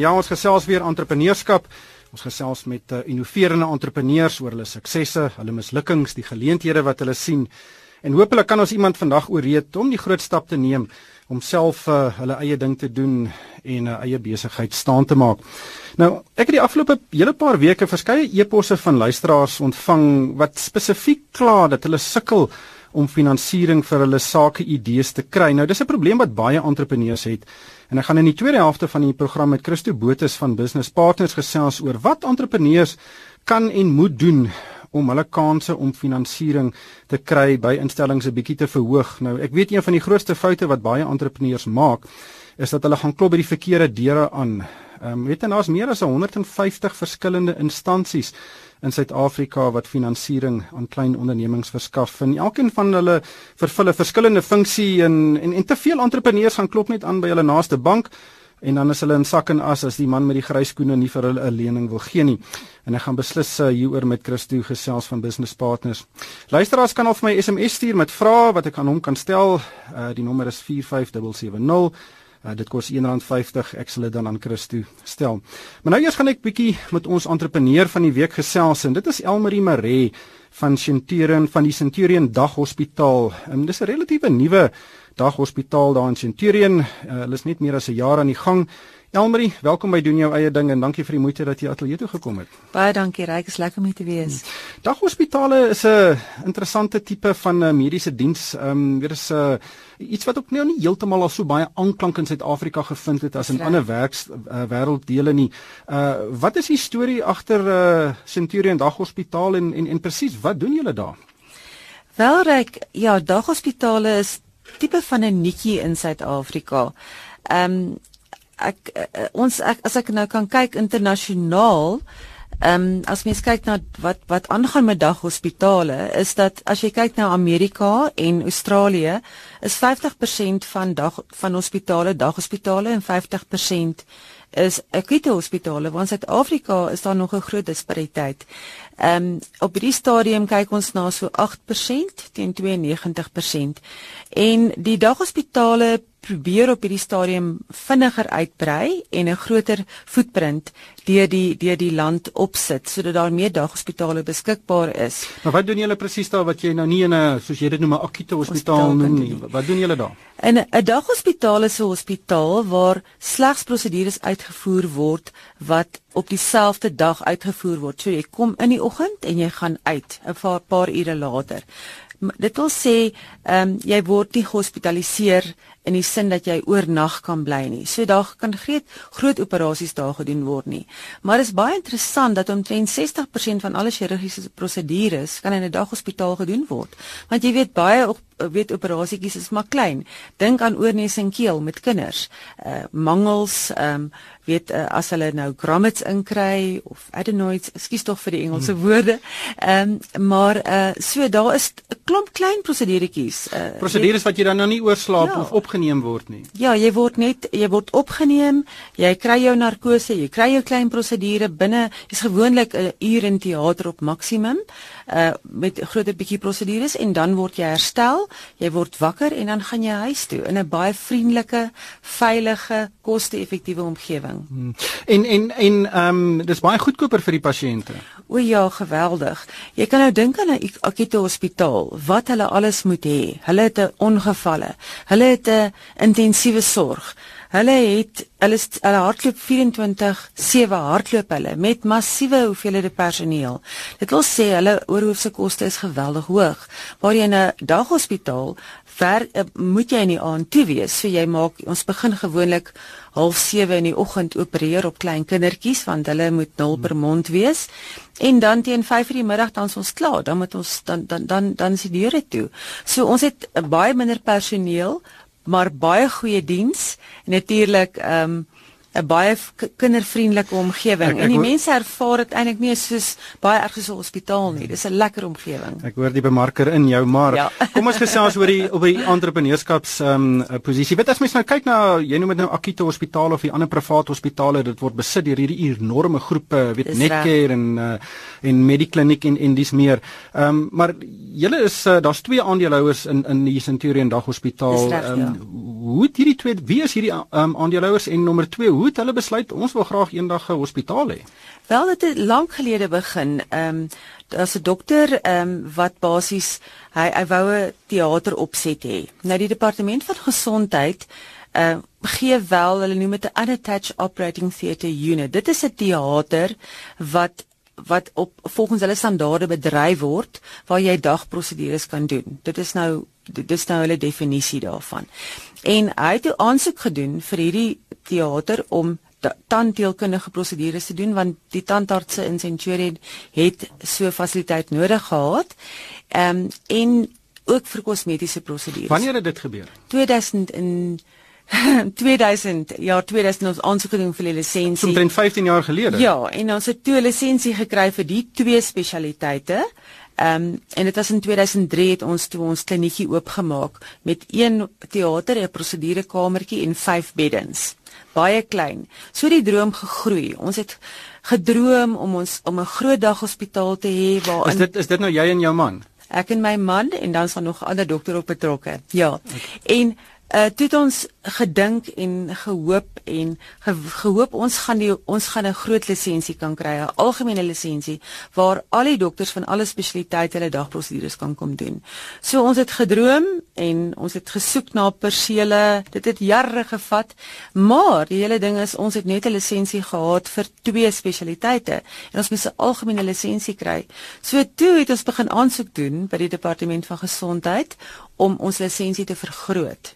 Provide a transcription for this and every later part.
Ja, ons gesels weer entrepreneurskap. Ons gesels met uh, innoverende entrepreneurs oor hulle suksesse, hulle mislukkings, die geleenthede wat hulle sien. En hopelik kan ons iemand vandag ooreed om die groot stap te neem om self uh, hulle eie ding te doen en 'n uh, eie besigheid staan te maak. Nou, ek het die afgelope hele paar weke verskeie e-posse van luisteraars ontvang wat spesifiek kla dat hulle sukkel om finansiering vir hulle sake idees te kry. Nou, dis 'n probleem wat baie entrepreneurs het. En ek gaan in die tweede helfte van die program met Christo Botus van Business Partners gesels oor wat entrepreneurs kan en moet doen om hulle kansse om finansiering te kry by instellings 'n bietjie te verhoog. Nou, ek weet een van die grootste foute wat baie entrepreneurs maak, is dat hulle gaan klop by die verkeerde deure aan. Ehm um, weet jy, daar's meer as 150 verskillende instansies in Suid-Afrika wat finansiering aan klein ondernemings verskaf. En elkeen van hulle vervul 'n verskillende funksie en, en en te veel entrepreneurs gaan klop net aan by hulle naaste bank en dan is hulle in sak en as as die man met die grys skoene nie vir hulle 'n lening wil gee nie. En ek gaan beslis uh, hieroor met Christo gesels van Business Partners. Luisteraars kan of my SMS stuur met vrae wat ek aan hom kan stel. Uh, die nommer is 45770 Uh, dit kos R1.50. Ek sal dit dan aan Christo stel. Maar nou eers gaan ek bietjie met ons entrepreneur van die week gesels en dit is Elmarie Maree van Centurion van die Centurion Daghospitaal. Um, dis 'n relatiewe nuwe daghospitaal daar in Centurion. Uh, hulle is net meer as 'n jaar aan die gang. Elmarie, welkom by doen jou eie ding en dankie vir die moeite dat jy ateljee toe gekom het. Baie dankie, Ryk, is lekker om hier te wees. Hmm. Daghospitale is 'n interessante tipe van 'n mediese diens. Ehm um, weer is 'n uh, iets wat ook nou nie heeltemal al so baie aanklank in Suid-Afrika gevind het as in ander werks uh, wêrelddele nie. Uh wat is die storie agter uh Centurion Daghospitaal en en, en presies wat doen julle daar? Wel, Ryk, ja, daghospitale is tipe van 'n nietjie in Suid-Afrika. Ehm um, ek uh, ons ek, as ek nou kan kyk internasionaal Ehm um, as mens kyk na wat wat aangaan met daghospitale is dat as jy kyk na Amerika en Australië is 50% van dag van hospitale daghospitale en 50% is akute hospitale want Suid-Afrika is daar nog 'n groot dispariteit. Ehm um, op hierdie stadium kyk ons na so 8% teen 92% en die daghospitale probeer op hierdie stadium vinniger uitbrei en 'n groter footprint deur die deur die land opsit sodat daar meer daghospitale beskikbaar is. Maar wat doen julle presies daar wat jy nou nie in 'n soos jy dit noem 'n akute hospitaal noem nie? Wat doen julle daar? In 'n daghospitaal is 'n hospitaal waar slegs prosedures uitgevoer word wat op dieselfde dag uitgevoer word. So jy kom in die oggend en jy gaan uit 'n paar, paar ure later. Dit wil sê, ehm um, jy word nie gehospitaliseer in die sin dat jy oornag kan bly nie. So daar kan groot groot operasies daar gedoen word nie. Maar dit is baie interessant dat omtrent 60% van alle chirurgiese prosedures kan in 'n daghospitaal gedoen word. Want jy weet baie weet operasietjies is maar klein. Dink aan oorneus en keel met kinders. Uh mangels, ehm um, weet uh, as hulle nou grommets inkry of adenoids, ekskuus tog vir die Engelse hmm. woorde. Ehm um, maar uh so daar is 'n klomp klein proseduretjies. Uh prosedures wat jy dan nou nie oorslaap ja, of opgeneem word nie. Ja, jy word net jy word opgeneem, jy kry jou narkose, jy kry jou klein prosedure binne is gewoonlik 'n uur in teater op maksimum uh met groter bietjie prosedures en dan word jy herstel jy word wakker en dan gaan jy huis toe in 'n baie vriendelike, veilige, koste-effektiewe omgewing. Hmm. En en en ehm um, dis baie goedkoper vir die pasiënte. O ja, geweldig. Jy kan nou dink aan 'n akute hospitaal, wat hulle alles moet hê. Hulle het 'n ongevalle. Hulle het 'n intensiewe sorg. Hulle het hulle hulle hardloop 24/7 hardloop hulle met massiewe hoeveelhede personeel. Dit wil sê hulle oorhoofse koste is geweldig hoog. Waar jy 'n daghospitaal ver eh, moet jy in die aand toe wees. So jy maak ons begin gewoonlik 07:30 in die oggend opereer op klein kindertjies want hulle moet 0 per mond wees. En dan teen 5:00 die middag dan is ons klaar. Dan moet ons dan dan dan dan is die deure toe. So ons het baie minder personeel maar baie goeie diens. En natuurlik ehm um, 'n baie kindervriendelike omgewing en die mense ervaar dit eintlik nie soos baie erg soos 'n hospitaal nie. Dis 'n lekker omgewing. Ek hoor die bemarker in jou maar. Ja. Kom ons gesels oor die op die entrepreneurskaps ehm um, posisie. Weet as mens nou kyk na jy noem dit nou akute hospitale of die ander private hospitale, dit word besit deur hierdie enorme groepe, weet Netcare en uh, en Medikliniek en en dis meer. Ehm um, maar julle is uh, daar's twee aandeelhouers in in die Centurion Daghospitaal. Ehm um, ja. hoe het hierdie twee wie is hierdie um, aandeelhouers en nommer 2 hoe het hulle besluit ons wil graag eendag 'n hospitaal hê? Wel dit het lank gelede begin. Ehm um, daar's 'n dokter ehm um, wat basies hy hy wou 'n teater opset hê. Nou die departement van gesondheid uh gee wel hulle noem dit 'n unattached operating theatre unit. Dit is 'n teater wat wat op volgens hulle standaarde bedryf word waar jy dagprosedures kan doen. Dit is nou dit is nou hulle definisie daarvan. En hy het 'n aansoek gedoen vir hierdie teater om tandheelkundige prosedures te doen want die tandartse in Centurion het so fasiliteit nodig gehad. Ehm um, en ook vir kosmetiese prosedures. Wanneer het dit gebeur? 2000 in 2000 ja 2000 ons aansoek gedoen vir die lisensie. Omtrent 15 jaar gelede. Ja, en ons het toe 'n lisensie gekry vir die twee spesialiteite. Ehm um, en dit was in 2003 het ons toe ons kliniekie oopgemaak met een teater, 'n prosedurekamertjie en 5 beddens. Baie klein. So die droom gegroei. Ons het gedroom om ons om 'n groot daghospitaal te hê waar Is dit is dit nou jy en jou man? Ek en my man en dan is daar nog ander dokter op betrokke. Ja. Okay. En uh toe het ons gedink en gehoop en ge, gehoop ons gaan die ons gaan 'n groot lisensie kan kry, 'n algemene lisensie waar al die dokters van alle spesialiteite hulle dagprosedures kan kom doen. So ons het gedroom en ons het gesoek na persele. Dit het jare gevat, maar die hele ding is ons het net 'n lisensie gehad vir twee spesialiteite en ons moes 'n algemene lisensie kry. So toe het ons begin aansoek doen by die departement van gesondheid om ons lisensie te vergroot.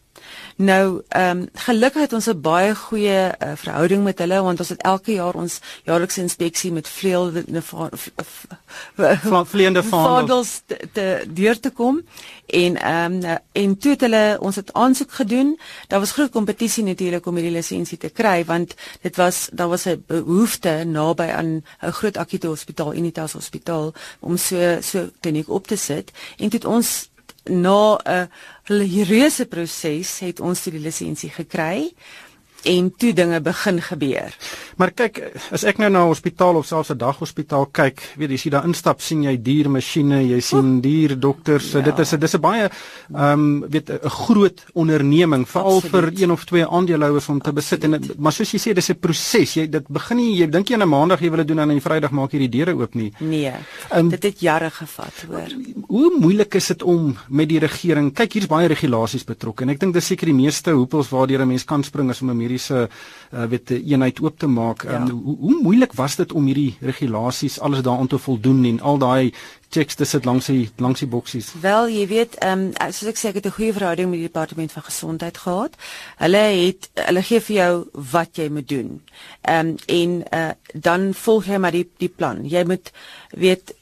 Nou, ehm um, gelukkig het ons 'n baie goeie uh, verhouding met hulle want ons het elke jaar ons jaarlikse inspeksie met vleuel vleiende vaandels te, te deur te kom en ehm um, en toe het hulle ons het aansoek gedoen. Daar was groot kompetisie natuurlik om hierdie lisensie te kry want dit was daar was 'n behoefte naby aan 'n groot akute hospitaal, Unitas Hospitaal om so so kliniek op te sit en dit ons na 'n reuse proses het ons die lisensie gekry en toe dinge begin gebeur. Maar kyk, as ek nou na 'n hospitaal of selfs 'n daghospitaal kyk, weet jy, as jy daar instap, sien jy duur masjiene, jy sien duur dokters. Ja. Dit is 'n dis 'n baie ehm um, weet 'n groot onderneming veral vir een of twee aandeelhouers om te Absoluut. besit en maar soos jy sê, dis 'n proses. Jy dit begin nie jy dink jy aan 'n maandag jy wil dit doen en aan 'n Vrydag maak jy die deure oop nie. Nee. Um, dit het jare gevat, hoor. Hoe moeilik is dit om met die regering? Kyk, hier's baie regulasies betrokke en ek dink dis seker die meeste hoepels waardeur 'n mens kan spring as om 'n mediese uh, weet 'n eenheid oop te maak. Ja. Um, hoe, hoe moeilik was dit om hierdie regulasies alles daaraan te voldoen en al daai checks te sit langs die langs die boksies? Wel, jy weet, ehm um, soos ek sê, ek het 'n goeie verhouding met die departement van gesondheid gehad. Hulle het hulle gee vir jou wat jy moet doen. Ehm um, en uh, dan volg jy maar die die plan. Jy moet weet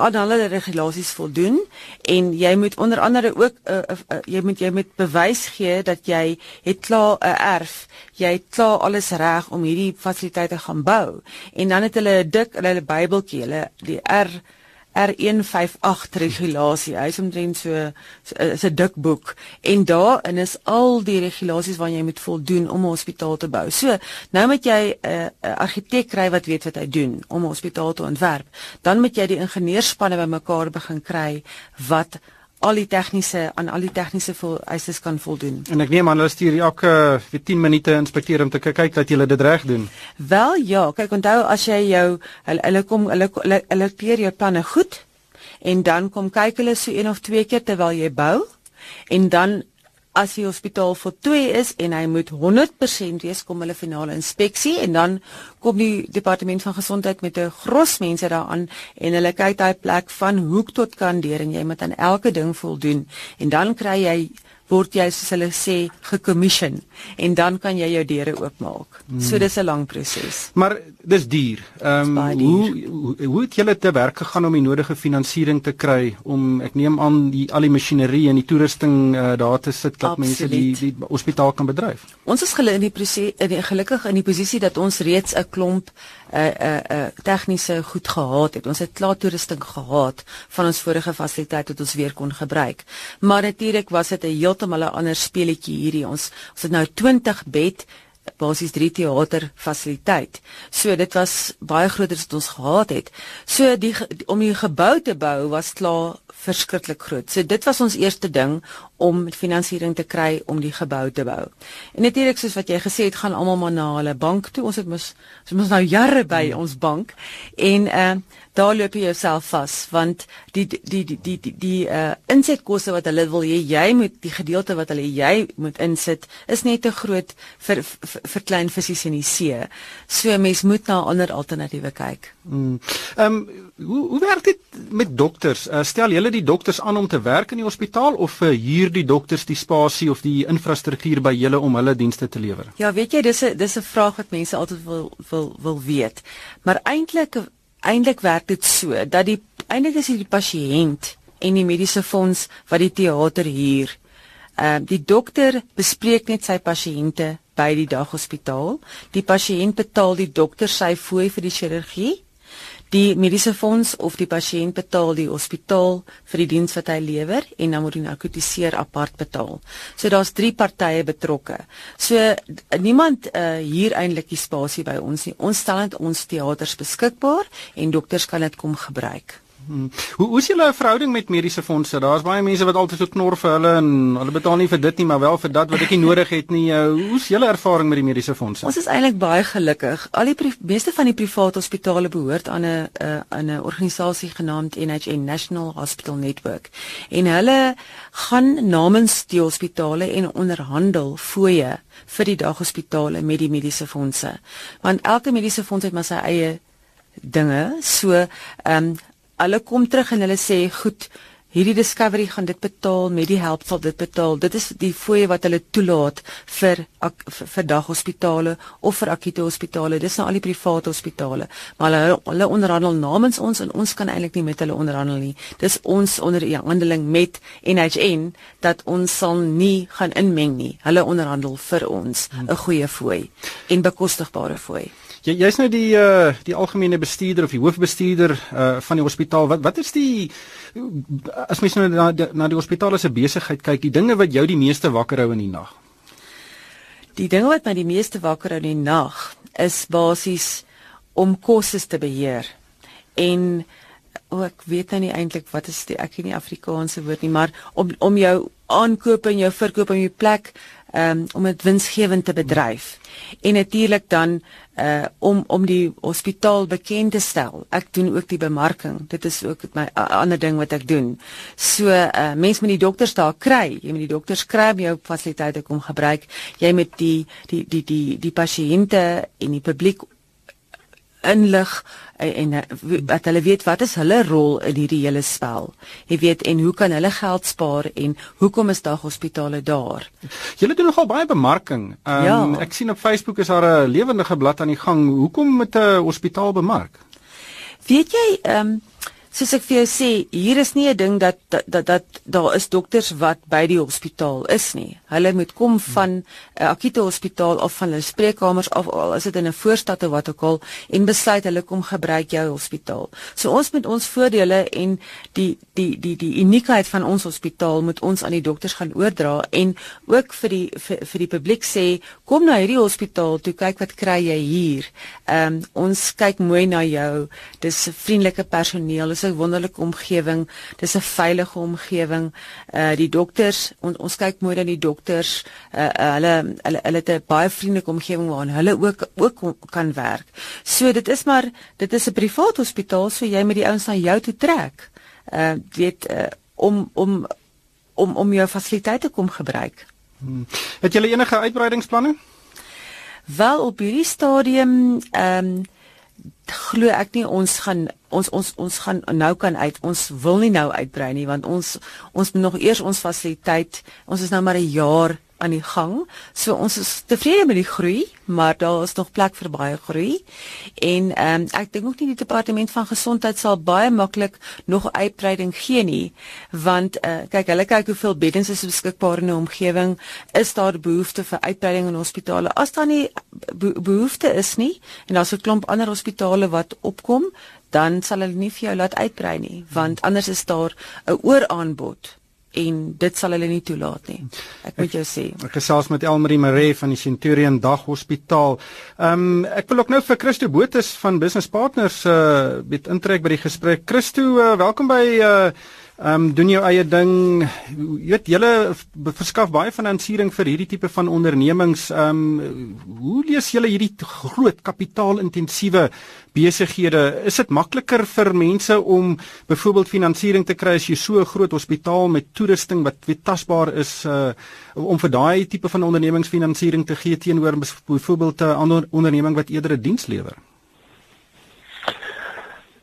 aan alle regulasies voldoen en jy moet onder andere ook uh, uh, jy moet jy moet bewys gee dat jy het klaar 'n uh, erf jy het klaar alles reg om hierdie fasiliteite gaan bou. En dan het hulle 'n dik hulle Bybeltjie hulle die R R158 regulasie. Hy's omtrent so 'n dik boek en daarin is al die regulasies wat jy moet voldoen om 'n hospitaal te bou. So, nou moet jy 'n uh, uh, argitek kry wat weet wat hy doen om 'n hospitaal te ontwerp. Dan moet jy die ingenieurspanne bymekaar begin kry wat al die tegniese aan al die tegniese vereistes kan voldoen. En ek neem aan hulle stuur elke vir 10 minute inspekteer om te kyk dat jy dit reg doen. Wel ja, kyk onthou as jy jou hulle hulle kom hulle hulle, hulle keer jou planne goed en dan kom kyk hulle so een of twee keer terwyl jy bou en dan as die hospitaal voltooi is en hy moet 100% wees kom hulle finale inspeksie en dan kom die departement van gesondheid met 'n gros mense daaraan en hulle kyk daai plek van hoek tot kant deur en jy moet aan elke ding voldoen. En dan kry jy word jy soos hulle sê gekommission en dan kan jy jou deure oopmaak. Hmm. So dis 'n lang proses. Maar dis duur. Ehm um, hoe, hoe hoe het julle te werk gegaan om die nodige finansiering te kry om ek neem aan die al die masjinerie en die toerusting uh, daar te sit dat mense die die hospitaal kan bedryf. Ons is gelukkig in die proses in die gelukkig in die posisie dat ons reeds 'n klomp 'n uh, 'n uh, 'n uh, tegniese goed gehad het. Ons het klaar toerusting gehad van ons vorige fasiliteite wat ons weer kon gebruik. Maar natuurlik was dit 'n heeltemal 'n ander speletjie hierdie. Ons ons het nou 20 bed basies 3 teater fasiliteit. So dit was baie groter as wat ons gehad het. So die om die gebou te bou was klaar verskriklik groot. So dit was ons eerste ding om finansiering te kry om die gebou te bou. En natuurlik soos wat jy gesê het, gaan almal maar na hulle bank toe. Ons het mos ons mos nou jare by hmm. ons bank en uh daar loop jy jouself vas want die die die die die die uh insetkoste wat hulle wil hê jy moet die gedeelte wat hulle jy moet insit is net te groot vir vir, vir klein visse in die see. So mens moet na ander alternatiewe kyk. Hmm. Ehm um, hoe hoe werk dit met dokters? Uh, stel julle die dokters aan om te werk in die hospitaal of uh, huur die dokters die spasie of die infrastruktuur by julle om hulle dienste te lewer? Ja, weet jy, dis 'n dis 'n vraag wat mense altyd wil wil wil weet. Maar eintlik eintlik werk dit so dat die eintlik is die pasiënt en die mediese fonds wat die teater huur. Ehm uh, die dokter bespreek net sy pasiënte by die daghospitaal. Die pasiënt betaal die dokter sy fooi vir die chirurgie Die mediese fonds of die pasiënt betaal die hospitaal vir die diens wat hy lewer en dan moet die narkotiseer apart betaal. So daar's drie partye betrokke. So niemand uh, hier eintlik die spasie by ons nie. Ons stel net ons teaters beskikbaar en dokters kan dit kom gebruik. Hmm. Hoe hoe is julle verhouding met mediese fondse? Daar's baie mense wat altyd so knor vir hulle en hulle betaal nie vir dit nie, maar wel vir dat wat ek nie nodig het nie. Hoe is julle ervaring met die mediese fondse? Ons is eintlik baie gelukkig. Al die meeste van die private hospitale behoort aan 'n uh, aan 'n organisasie genaamd NHN National Hospital Network. En hulle gaan namens die hospitale en onderhandel fooie vir die daghospitale met die mediese fondse. Want elke mediese fonds het maar sy eie dinge. So, ehm um, hulle kom terug en hulle sê goed hierdie discovery gaan dit betaal met die help sal dit betaal. Dit is die fooie wat hulle toelaat vir vir daghospitale of vir akute hospitale. Dis nou al die private hospitale. Maar hulle hulle onderhandel namens ons en ons kan eintlik nie met hulle onderhandel nie. Dis ons onder die handeling met NHN dat ons sal nie gaan inmeng nie. Hulle onderhandel vir ons. 'n goeie fooi en bekostigbare fooi Jy jy's nou die uh die algemene bestuurder of die hoofbestuurder uh van die hospitaal. Wat wat is die as mens nou na na die hospitaal se besigheid kyk, die dinge wat jou die meeste wakker hou in die nag? Die dinge wat my die meeste wakker hou in die nag is basies om kostes te beheer. En oh, ek weet nou nie eintlik wat is die ek ken nie Afrikaanse woord nie, maar om om jou aankope en jou verkoop in jou plek um, om dit winsgewend te bedryf. En natuurlik dan uh om om die hospitaal bekend te stel. Ek doen ook die bemarking. Dit is ook my ander ding wat ek doen. So uh mense moet die dokters daar kry. Jy moet die dokters kry om jou fasiliteite kom gebruik. Jy moet die die die die die pasiënte en die publiek inlig en, en wat hulle weet wat is hulle rol in hierdie hele spel. Jy weet en hoe kan hulle geld spaar en hoekom is daar hospitale daar? Julle doen nogal baie bemarking. Um, ja. Ek sien op Facebook is daar 'n lewendige blad aan die gang. Hoekom met 'n hospitaal bemark? Weet jy, ehm um, soos ek vir jou sê, hier is nie 'n ding dat dat dat, dat daar is dokters wat by die hospitaal is nie. Hulle moet kom van 'n uh, akute hospitaal of van hulle spreekkamers of al is dit in 'n voorstad of wat ook al en besluit hulle kom gebruik jou hospitaal. So ons met ons voordele en die die die die uniekheid van ons hospitaal moet ons aan die dokters gaan oordra en ook vir die vir, vir die publiek sê kom na hierdie hospitaal toe kyk wat kry jy hier. Ehm um, ons kyk mooi na jou. Dis vriendelike personeel is 'n wonderlike omgewing. Dis 'n veilige omgewing. Uh die dokters on, ons kyk mooi na die dokters. Uh, hulle hulle hulle het 'n baie vriendelike omgewing waarin hulle ook ook kan werk. So dit is maar dit is 'n privaat hospitaal, so jy moet die ouens na jou toe trek. Uh weet uh, om om om om jou fasiliteite kom gebruik. Hmm. Het julle enige uitbreidingsplanne? Wel op hierdie stadium ehm um, glo ek nie ons gaan ons ons ons gaan nou kan uit ons wil nie nou uitbrei nie want ons ons moet nog eers ons fasiliteit ons is nou maar 'n jaar aan die gang. So ons is tevrede met die groei, maar daar is nog plek vir baie groei. En ehm um, ek dink ook nie die departement van gesondheid sal baie maklik nog uitbreiding gee nie, want uh, kyk, hulle kyk hoeveel beddens is beskikbaar in 'n omgewing, is daar behoefte vir uitbreiding in hospitale? As daar nie behoefte is nie en daar's 'n klomp ander hospitale wat opkom, dan sal hulle nie vir jou laat uitbrei nie, want anders is daar 'n ooraanbod en dit sal hulle nie toelaat nie. Ek moet jou sê. Ek gesels met Elmarie Maree van die Centurion Dag Hospitaal. Ehm um, ek wil ook nou vir Christo Botus van Business Partners uh met intrek by die gesprek. Christo, uh, welkom by uh Ehm um, doen jou eie ding. Jy weet julle verskaf baie finansiering vir hierdie tipe van ondernemings. Ehm um, hoe lees julle hierdie groot kapitaalintensiewe besighede? Is dit makliker vir mense om byvoorbeeld finansiering te kry as jy so 'n groot hospitaal met toerusting wat weet tasbaar is uh om vir daai tipe van ondernemingsfinansiering te gee teenoor byvoorbeeld 'n ander onderneming wat eerder 'n diens lewer?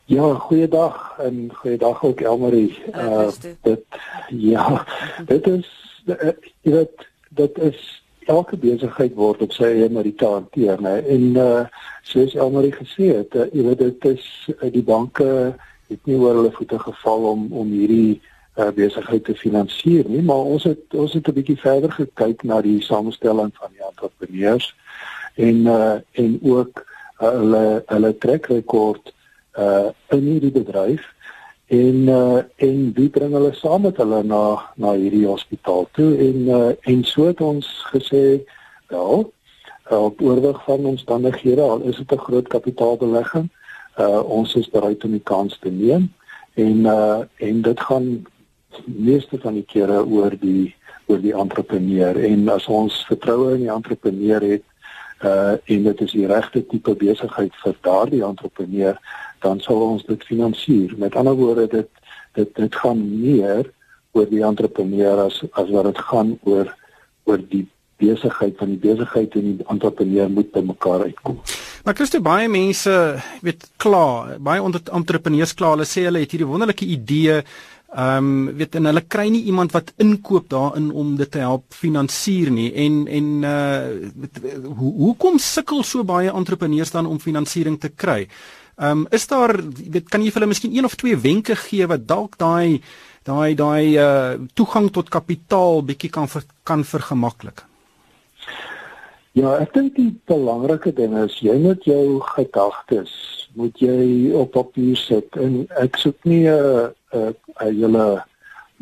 Ja, goeiedag en goeiedag ook Elmarie. Uh, dit ja, dit is uh, jy weet dit is elke besigheid word op sy eie manier hanteer, né? En uh soos Elmarie gesê het, uh, jy weet dit is uh, die banke het nie oor hulle voete geval om om hierdie uh, besigheid te finansier nie, maar ons het ons het 'n bietjie verder gekyk na die samestelling van die entrepreneurs en uh en ook uh, hulle hulle trek rekord uh in hierdie bedryf en uh en wie bring hulle saam met hulle na na hierdie hospitaal toe en uh en so het ons gesê wel uh, op oorweg van omstandighede al is dit 'n groot kapitaalbelegging uh ons is bereid om die kans te neem en uh en dit gaan meeste van die kere oor die oor die entrepreneur en as ons vertroue in die entrepreneur het uh en dit is die regte tipe besigheid vir daardie entrepreneur dan sal ons dit finansier. Met ander woorde dit dit dit gaan meer oor die entrepreneur as as wat dit gaan oor oor die besigheid van die besigheid en die entrepreneur moet by mekaar uitkom. Maar Christo baie mense weet klaar, baie entrepreneurs klaar, hulle sê hulle het hierdie wonderlike idee Ehm um, weet en hulle kry nie iemand wat inkoop daarin om dit te help finansier nie en en uh hoe hoekom sukkel so baie entrepreneurs dan om finansiering te kry? Ehm um, is daar weet kan jy vir hulle miskien een of twee wenke gee wat dalk daai daai daai uh toegang tot kapitaal bietjie kan ver, kan vergemaklik? Ja, ek dink die belangrike ding is jy moet jou gedagtes moet jy op papier sit en ek soek nie 'n 'n hele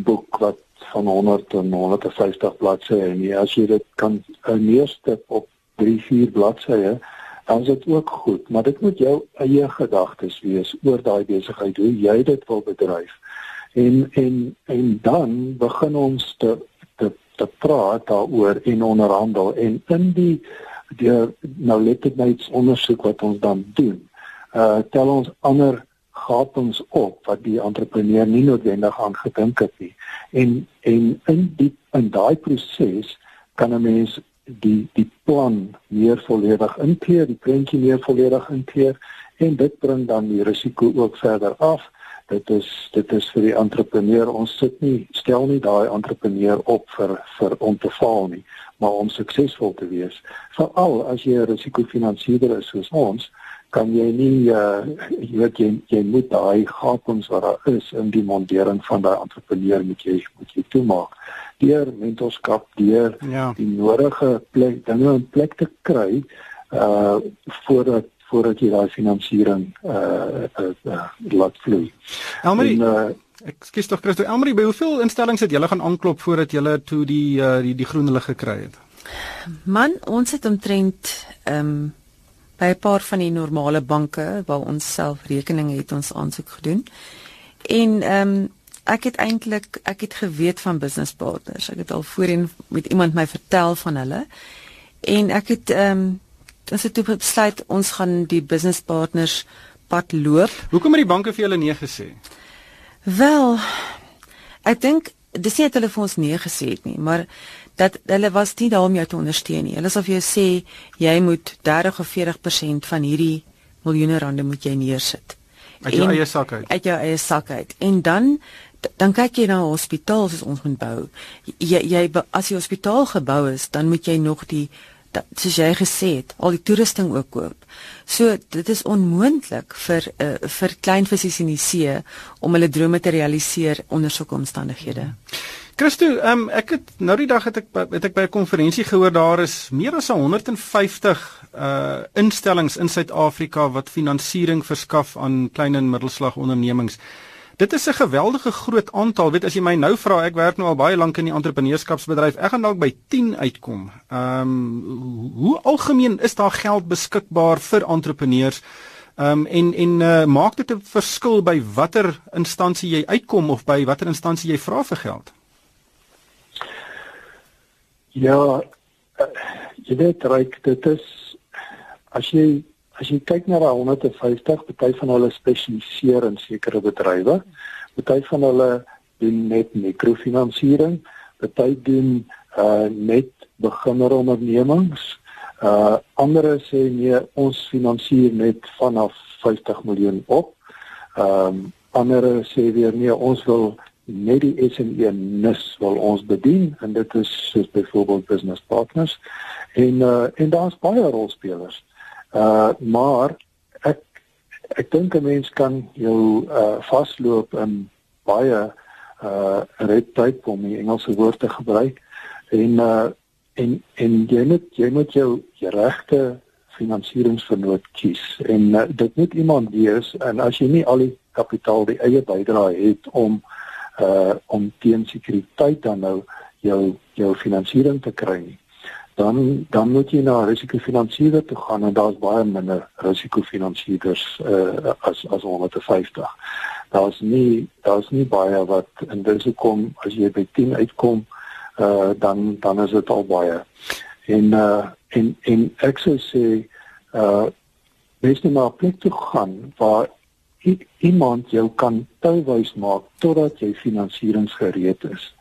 boek wat van 100 tot 150 bladsye en as jy dit kan 'n neerskryf op 3 4 bladsye dan is dit ook goed, maar dit moet jou eie gedagtes wees oor daai besigheid, hoe jy dit wil bedryf. En en en dan begin ons te te praat daaroor en onderhandel en in die die nou let dit net ondersoek wat ons dan doen. Uh tel ons ander gapings op wat die entrepreneur nie noodwendig aan gedink het nie. En en in die in daai proses kan 'n mens die die plan meer volledig inkleer, die prentjie meer volledig inkleer en dit bring dan die risiko ook verder af. Dit is dit is vir die entrepreneur. Ons sit nie stel nie daai entrepreneur op vir vir om te faal nie, maar om suksesvol te wees. Veral as jy 'n risikofinansiërder is soos ons, kan jy nie uh, jy weet jy, jy moet daai gapings wat daar is in die mondering van daai entrepreneur moet jy moet jy toemaak deur mentorskap deur ja. die nodige plek dinge in plek te kry uh voordat voordat jy daai finansiering uh, uh, uh laat vloei. Elmarie uh, Ek skiet tog Christo Elmarie by hoeveel instellings het julle gaan aanklop voordat julle toe die uh, die die groen lig gekry het? Man, ons het omtrent ehm um, by 'n paar van die normale banke waar ons self rekeninge het ons aansoek gedoen. En ehm um, ek het eintlik ek het geweet van business partners. Ek het al voorheen met iemand my vertel van hulle. En ek het ehm um, ons het toe besluit ons gaan die business partners pad loop. Hoekom het die banke vir julle nee gesê? Wel, ek dink dis nie hulle vir ons nee gesê het nie, maar dat hulle was nie daar om jou te ondersteun nie. Hulle sê vir jou sê jy moet 30 of 40% van hierdie miljoene rande moet jy neersit. Uit jou eie sak uit. Uit jou eie sak uit. En dan dan kyk jy na 'n hospitaal soos ons moet bou. Jy jy as die hospitaal gebou is, dan moet jy nog die dat, soos jy gesê het, al die toerusting ook koop. So dit is onmoontlik vir uh, vir klein visies in die see om hulle drome te realiseer onder sulke omstandighede. Christo, um, ek het nou die dag het ek het ek by 'n konferensie gehoor daar is meer as 150 uh instellings in Suid-Afrika wat finansiering verskaf aan klein en middelslag ondernemings. Dit is 'n geweldige groot aantal. Weet as jy my nou vra, ek werk nou al baie lank in die entrepreneurskapsbedryf. Ek gaan dalk by 10 uitkom. Ehm um, hoe algemeen is daar geld beskikbaar vir entrepreneurs Ehm um, en en uh, maak dit 'n verskil by watter instansie jy uitkom of by watter instansie jy vra vir geld? Ja, uh, jy weet reik dit is as jy as jy kyk na daai 150, party van hulle spesialiseer in sekere bedrywe. Party van hulle doen net mikrofinansiering, party doen uh net beginner ondernemings. Uh ander sê nee, ons finansier net vanaf 50 miljoen op. Ehm um, ander sê weer nee, ons wil net die SME nis wil ons bedien en dit is soos byvoorbeeld business partners en uh en daar's baie rolspelers. Uh maar ek ek dink 'n mens kan jou uh vasloop in baie uh red tape om die Engelse woord te gebruik. En uh en en jy moet jy moet jou regte finansieringsvernoot kies. En uh, dit moet iemand wees en as jy nie al die kapitaal die eie bydrae het om uh om teen sekuriteit dan nou jou jou finansiering te kry nie dan dan moet jy na 'n risikofinansier toe gaan en daar's baie minder risikofinansierders uh as as 150 daar's nie daar's nie baie wat in dis kom as jy by 10 uitkom uh dan dan is dit al baie. En uh en en ek sou sê uh mens moet maar plek toe gaan waar iemand jou kan touwys maak totdat jy finansieringsgereed is.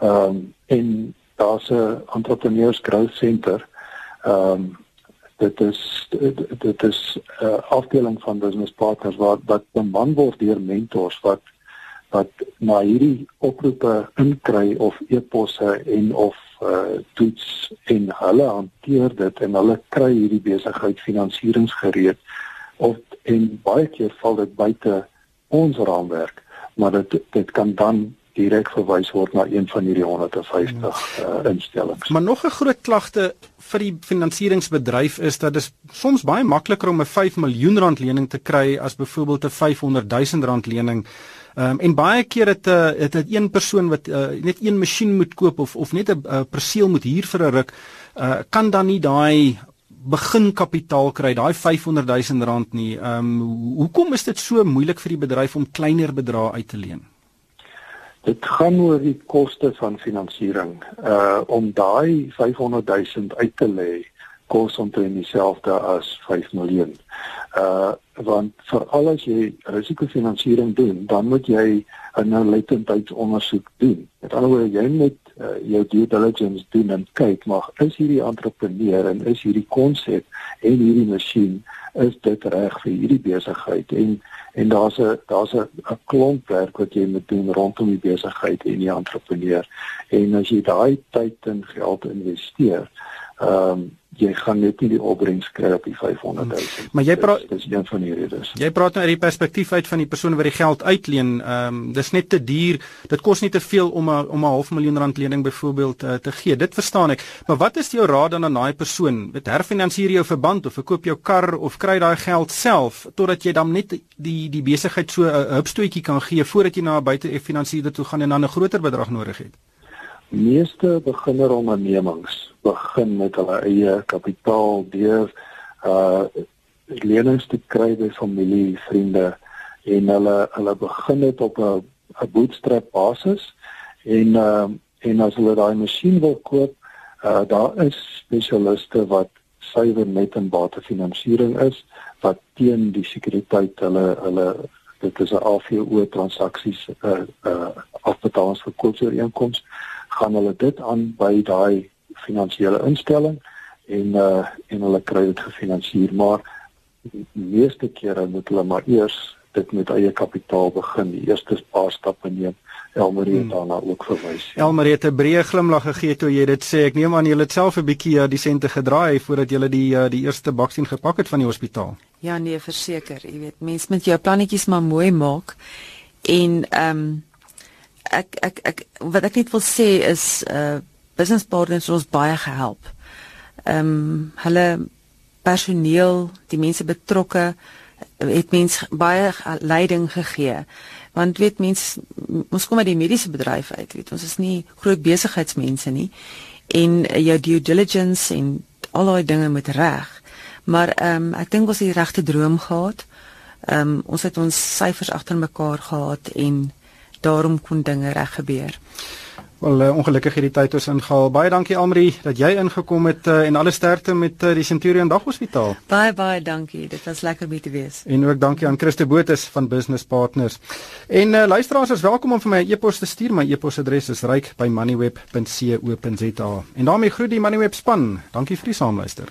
Ehm um, en daar's 'n entrepreneurs growth center. Ehm um, dit is dit is 'n uh, afdeling van business partners wat wat beman word deur mentors wat wat na hierdie oproepe inkry of e-posse en of uh, toets en hulle hanteer dit en hulle kry hierdie besigheid finansieringsgereed of en baie keer val dit buite ons raamwerk maar dit dit kan dan direk verwys word na een van hierdie 150 uh, instellings. Maar nog 'n groot klagte vir die finansieringsbedryf is dat dit soms baie makliker om 'n 5 miljoen rand lening te kry as byvoorbeeld 'n 500 000 rand lening. Ehm um, en baie keer het 'n uh, het 'n een persoon wat uh, net een masjien moet koop of of net 'n uh, perseel moet huur vir 'n ruk, uh, kan dan nie daai beginkapitaal kry, daai 500 000 rand nie. Ehm um, hoekom is dit so moeilik vir die bedryf om kleiner bedrae uit te leen? Dit gaan oor die koste van finansiering. Uh om daai 500 000 uit te lê kos omtrent dieselfde as 5 miljoen. Uh want vir al as jy risikofinansiering doen, dan moet jy 'n nalatenheidsondersoek doen. Met ander woorde, jy moet uh, jou due diligence doen en kyk maar is hierdie entrepreneur en is hierdie konsep en hierdie masjien is dit reg vir hierdie besigheid en en daar's 'n daar's 'n klomp werk wat jy moet doen rondom die besigheid en die entrepreneur. En as jy daai tyd en geld investeer, ehm um, jy gaan net nie die opbrengs kry op die 500 000. Hmm. Maar jy praat dis een van die redes. Jy praat nou uit die perspektief uit van die persoon wat die geld uitleen. Ehm um, dis net te duur. Dit kos nie te veel om 'n om 'n half miljoen rand lening byvoorbeeld uh, te gee. Dit verstaan ek. Maar wat is jou raad dan aan daai persoon? Met herfinansier jou verband of verkoop jou kar of kry daai geld self totdat jy dan net die die besigheid so 'n uh, hupstootjie kan gee voordat jy na 'n buite finansier toe gaan en dan 'n groter bedrag nodig het? Meeste beginner ondernemings begin met hulle eie kapitaal deur uh lenings te kry by familie, vriende en hulle hulle begin dit op 'n 'n bootstrap basis en uh en as hulle daai masjien wil koop, uh daar is spesialiste wat suiwer net in batefinansiering is wat teen die sekuriteit hulle hulle dit is 'n AVO transaksies uh uh afbetalingsverkoopsooreenkoms gaan hulle dit aan by daai finansiële instelling en uh en hulle kry dit gefinansier maar die meeste kere moet hulle maar eers dit met eie kapitaal begin die eerste paar stappe neem Elmarie het hmm. daarna ook verwys. Ja. Elmarie het 'n breë glimlag gegee toe jy dit sê. Ek neem aan jy het self 'n bietjie uh, die sente gedraai voordat jy die uh, die eerste baksien gepak het van die hospitaal. Ja nee, verseker. Jy weet, mens moet jou plannetjies maar mooi maak en ehm um, ek ek ek wat ek net wil sê is uh business partners ons baie gehelp. Ehm um, hulle personeel, die mense betrokke het mens baie leiding gegee. Want weet mens ons kom uit die mediese bedryf uit, weet ons is nie groot besigheidsmense nie en jou due diligence en al daai dinge moet reg. Maar ehm um, ek dink ons het die regte droom gehad. Ehm um, ons het ons syfers agter mekaar gehad en daarom kon dinge reg gebeur. Wel uh, ongelukkig het die tyd ons ingehaal. Baie dankie Amri dat jy ingekom het uh, en alle sterkte met uh, die Centurion Daghospitaal. Baie baie dankie. Dit was lekker om te wees. En ook dankie aan Christo Botus van Business Partners. En uh, luisteraars is welkom om vir my 'n e e-pos te stuur. My e-posadres is ryk by moneyweb.co.za. En daarmee groet die Moneyweb span. Dankie vir die saamluister.